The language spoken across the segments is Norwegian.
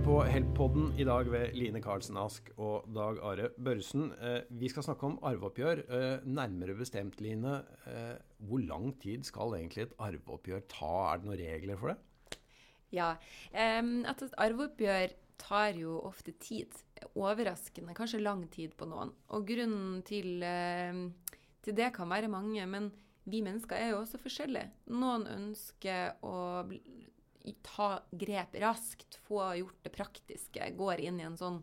hører på Help-podden i dag ved Line Karlsen Ask og Dag Are Børresen. Eh, vi skal snakke om arveoppgjør. Eh, nærmere bestemt, Line, eh, hvor lang tid skal egentlig et arveoppgjør ta? Er det noen regler for det? Ja. At et arveoppgjør tar jo ofte tid. Overraskende, kanskje lang tid på noen. Og grunnen til, til det kan være mange. men vi mennesker er jo også forskjellige. Noen ønsker å ta grep raskt, få gjort det praktiske, går inn i en sånn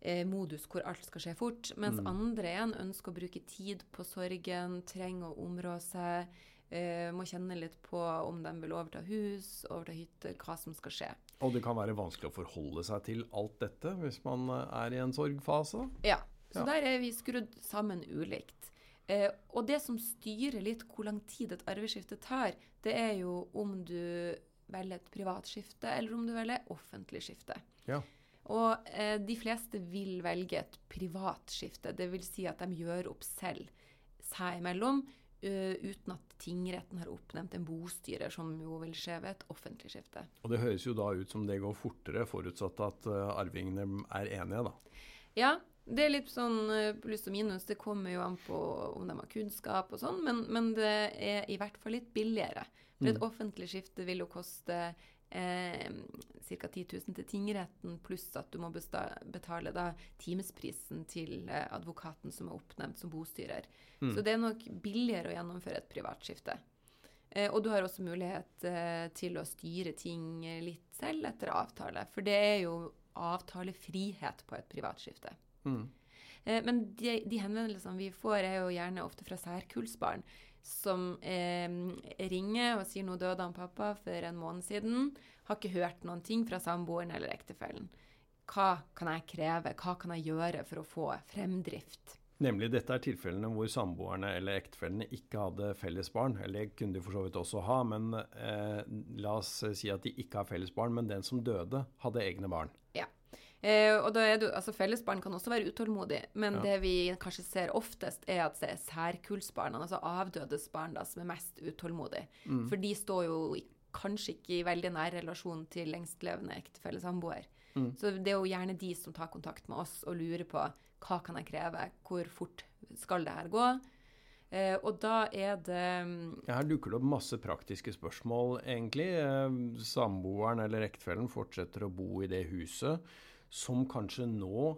eh, modus hvor alt skal skje fort. Mens mm. andre igjen ønsker å bruke tid på sorgen, trenger å områ seg, eh, må kjenne litt på om de vil overta hus, overta hytte, hva som skal skje. Og det kan være vanskelig å forholde seg til alt dette hvis man eh, er i en sorgfase? Ja. Så ja. der er vi skrudd sammen ulikt. Eh, og det som styrer litt hvor lang tid et arveskifte tar, det er jo om du velger et privat skifte, eller om du velger offentlig skifte. Ja. Og eh, de fleste vil velge et privat skifte. Dvs. Si at de gjør opp selv seg imellom, uh, uten at tingretten har oppnevnt en bostyrer, som jo vil skje ved et offentlig skifte. Og det høres jo da ut som det går fortere, forutsatt at uh, arvingene er enige, da. Ja, det er litt sånn pluss og minus. Det kommer jo an på om de har kunnskap og sånn, men, men det er i hvert fall litt billigere. For et mm. offentlig skifte vil jo koste eh, ca. 10 000 til tingretten, pluss at du må betale da timesprisen til eh, advokaten som er oppnevnt som bostyrer. Mm. Så det er nok billigere å gjennomføre et privatskifte. Eh, og du har også mulighet eh, til å styre ting litt selv etter avtale. For det er jo avtalefrihet på et privatskifte. Mm. Eh, men de, de, henvendelsene vi får, er jo gjerne ofte fra særkullsbarn som eh, ringer og sier nå døde han pappa for en måned siden. Har ikke hørt noen ting fra samboeren eller ektefellen. Hva kan jeg kreve, hva kan jeg gjøre for å få fremdrift? Nemlig dette er tilfellene hvor samboerne eller ektefellene ikke hadde felles barn. Eller det kunne de for så vidt også ha, men eh, la oss si at de ikke har felles barn, men den som døde, hadde egne barn. Ja. Eh, og da er du, altså Fellesbarn kan også være utålmodig, men ja. det vi kanskje ser oftest, er at det er særkullsbarna, altså avdødes barn, da, som er mest utålmodige. Mm. For de står jo kanskje ikke i veldig nær relasjon til lengstlevende ektefelle samboer. Mm. Så det er jo gjerne de som tar kontakt med oss og lurer på hva kan jeg kreve, hvor fort skal det her gå? Eh, og da er det mm, Her dukker det opp masse praktiske spørsmål, egentlig. Eh, samboeren eller ektefellen fortsetter å bo i det huset som kanskje nå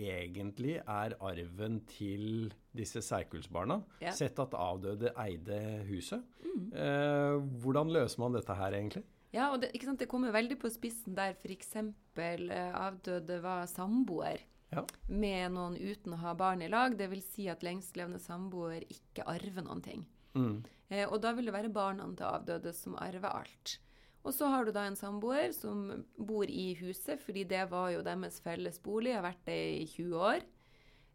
egentlig er arven til disse særkullsbarna. Ja. Sett at avdøde eide huset. Mm. Eh, hvordan løser man dette her, egentlig? Ja, og det, det kommer veldig på spissen der f.eks. Eh, avdøde var samboer. Ja. Med noen uten å ha barn i lag. Dvs. Si at lengstlevende samboer ikke arver noen ting. Mm. Eh, og da vil det være barna til avdøde som arver alt. Og så har du da en samboer som bor i huset, fordi det var jo deres felles bolig, har vært det i 20 år.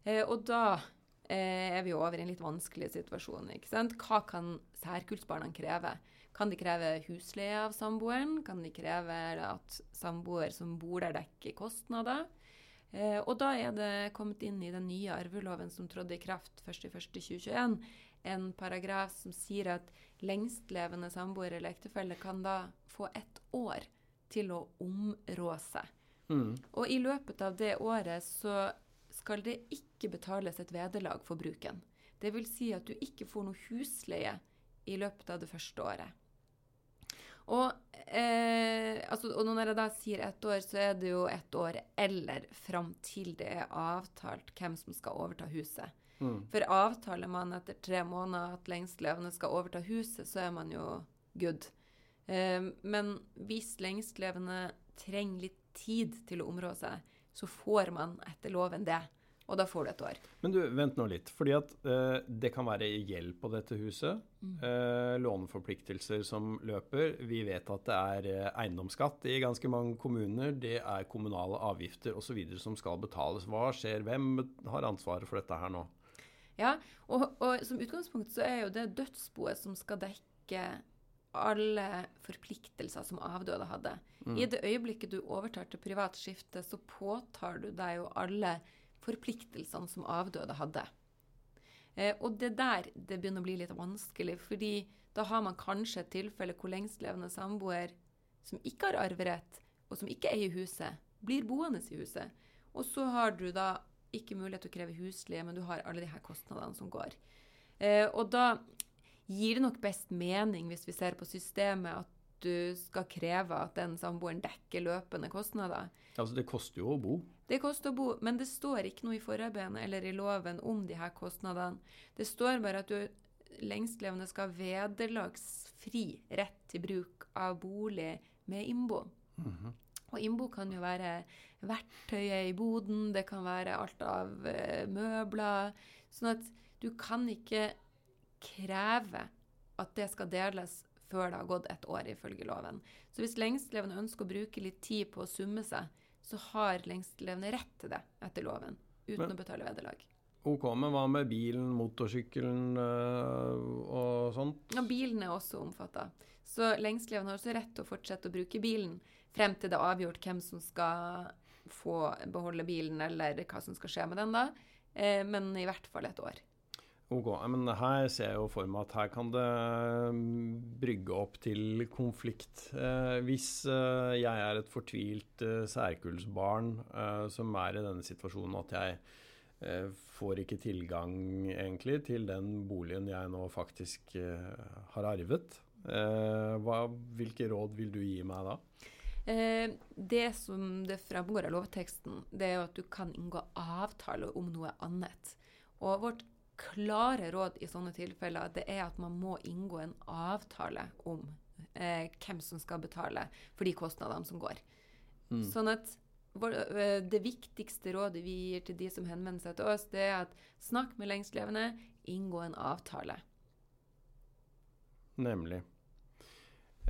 Eh, og da eh, er vi over i en litt vanskelig situasjon. ikke sant? Hva kan særkullsbarna kreve? Kan de kreve husleie av samboeren? Kan de kreve at samboer som bor der, dekker kostnader? Eh, og da er det kommet inn i den nye arveloven som trådte i kraft 1.1.2021, en paragraf som sier at lengstlevende samboer eller ektefelle kan da få ett år til å områ seg. Mm. Og i løpet av det året så skal det ikke betales et vederlag for bruken. Det vil si at du ikke får noe husleie i løpet av det første året. Og, eh, altså, og, når jeg da sier ett år, så er det jo ett år eller fram til det er avtalt hvem som skal overta huset. Mm. For avtaler man etter tre måneder at lengstlevende skal overta huset, så er man jo good. Eh, men hvis lengstlevende trenger litt tid til å områ seg, så får man etter loven det. Og da får du et år. Men du, vent nå litt. fordi at eh, det kan være gjeld på dette huset. Mm. Eh, låneforpliktelser som løper. Vi vet at det er eh, eiendomsskatt i ganske mange kommuner. Det er kommunale avgifter osv. som skal betales. Hva skjer? Hvem har ansvaret for dette her nå? Ja, og, og, som utgangspunkt så er jo det dødsboet som skal dekke alle forpliktelser som avdøde hadde. Mm. I det øyeblikket du overtar til privat skifte, så påtar du deg jo alle forpliktelsene som avdøde hadde. Eh, og det der det begynner å bli litt vanskelig, fordi da har man kanskje et tilfelle hvor lengstlevende samboer som ikke har arverett, og som ikke eier huset, blir boende i huset. Og så har du da ikke mulighet til å kreve husleie, men du har alle de her kostnadene som går. Eh, og da gir det nok best mening, hvis vi ser på systemet, at du skal kreve at den samboeren dekker løpende kostnader. Altså Det koster jo å bo. Det koster å bo, men det står ikke noe i forarbeidene eller i loven om de her kostnadene. Det står bare at du lengstlevende skal ha vederlagsfri rett til bruk av bolig med innbo. Mm -hmm. Og innbo kan jo være verktøyet i boden, det kan være alt av uh, møbler. Sånn at du kan ikke kreve at det skal deles før det har gått et år, ifølge loven. Så hvis lengstlevende ønsker å bruke litt tid på å summe seg, så har lengstlevende rett til det etter loven, uten men, å betale vederlag. Ok, men hva med bilen, motorsykkelen øh, og sånt? Ja, Bilen er også omfatta. Så lengstlevende har også rett til å fortsette å bruke bilen frem til det er avgjort hvem som skal få beholde bilen, eller hva som skal skje med den da. Eh, men i hvert fall et år. Ok, men Her ser jeg jo for meg at her kan det mm, brygge opp til konflikt. Eh, hvis eh, jeg er et fortvilt eh, særkullsbarn eh, som er i denne situasjonen at jeg eh, får ikke tilgang egentlig til den boligen jeg nå faktisk eh, har arvet, hva, hvilke råd vil du gi meg da? det som det framgår av lovteksten, det er jo at du kan inngå avtale om noe annet. Og vårt klare råd i sånne tilfeller det er at man må inngå en avtale om eh, hvem som skal betale for de kostnadene som går. Mm. Sånn at eh, det viktigste rådet vi gir til de som henvender seg til oss, det er at snakk med lengstlevende, inngå en avtale. Nemlig.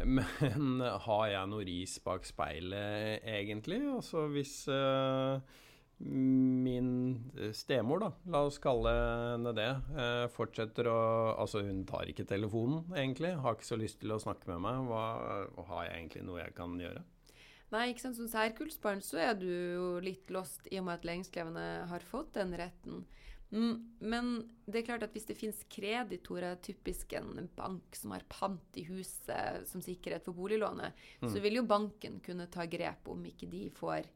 Men har jeg noe ris bak speilet, egentlig? Altså hvis uh min eh, stemor, da, la oss kalle henne det, uh, fortsetter å Altså, hun tar ikke telefonen, egentlig. Har ikke så lyst til å snakke med meg. Hva, har jeg egentlig noe jeg kan gjøre? Nei, ikke sant. Som særkullsbarn så er du jo litt lost i og med at lengstlevende har fått den retten. Mm, men det er klart at hvis det finnes kreditorer, typisk en bank som har pant i huset som sikkerhet for boliglånet, mm. så vil jo banken kunne ta grep om ikke de får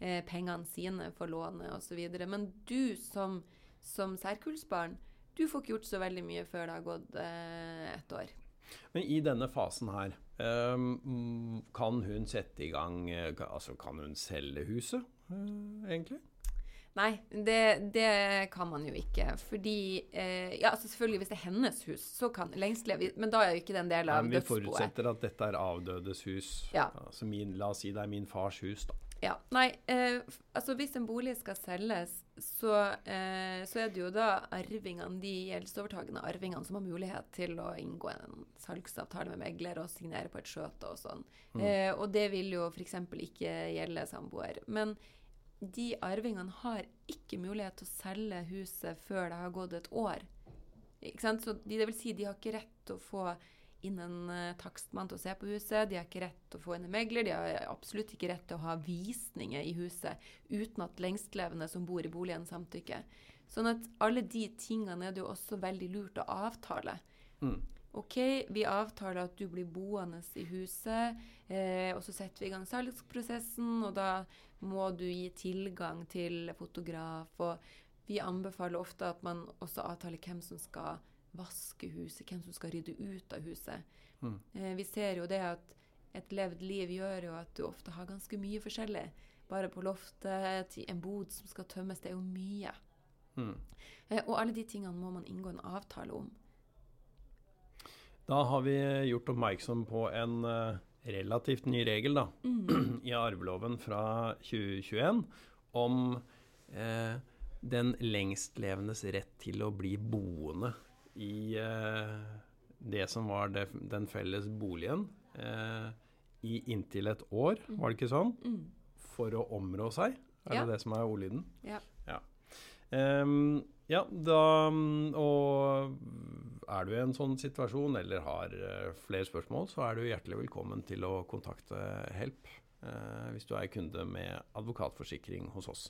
eh, pengene sine for lånet osv. Men du som, som særkullsbarn, du får ikke gjort så veldig mye før det har gått eh, et år. Men i denne fasen her, kan hun sette i gang eh, Altså, kan hun selge huset, uh, egentlig? Nei, det, det, kan man jo ikke. Fordi eh, Ja, altså selvfølgelig, hvis det er hennes hus, så kan lengst leve Men da er jo ikke det en del av dødsboet. Vi forutsetter at dette er avdødes hus. Ja. Altså min, la oss si det er min fars hus, da. Ja. Nei, eh, altså hvis en bolig skal selges, så, eh, så, er det jo da arvingene, de gjeldsovertagende arvingene som har mulighet til å inngå en salgsavtale med megler og signere på et skjøte og sånn. Mm. Eh, og det vil jo f.eks. ikke gjelde samboer. Men de arvingene har ikke mulighet til å selge huset før det har gått et år. Ikke sant? Så de, det vil si, de har ikke rett til å få inn en uh, takstmann til å se på huset. De har ikke rett til å få inn en megler. De har absolutt ikke rett til å ha visninger i huset uten at lengstlevende som bor i boligen, samtykker. Sånn at alle de tingene er det jo også veldig lurt å avtale. Mm. OK, vi avtaler at du blir boende i huset, eh, og så setter vi i gang salgsprosessen, og da må du gi tilgang til fotograf. Og vi anbefaler ofte at man også avtaler hvem som skal vaske huset, hvem som skal rydde ut av huset. Mm. Eh, vi ser jo det at et levd liv gjør jo at du ofte har ganske mye forskjellig. Bare på loftet, en bod som skal tømmes, det er jo mye. Mm. Eh, og alle de tingene må man inngå en avtale om. Da har vi gjort oppmerksom på en uh, relativt ny regel da, mm. i arveloven fra 2021 om eh, den lengstlevendes rett til å bli boende i eh, det som var det, den felles boligen, eh, i inntil et år, mm. var det ikke sånn? Mm. For å områ seg. Er ja. det det som er ordlyden? Ja. Ja. Um, ja, da Og er du i en sånn situasjon eller har uh, flere spørsmål, så er du hjertelig velkommen til å kontakte Help. Uh, hvis du er kunde med advokatforsikring hos oss.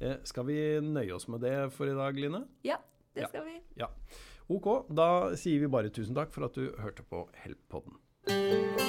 Uh, skal vi nøye oss med det for i dag, Line? Ja, det skal vi. Ja. Ok, da sier vi bare tusen takk for at du hørte på Help-podden.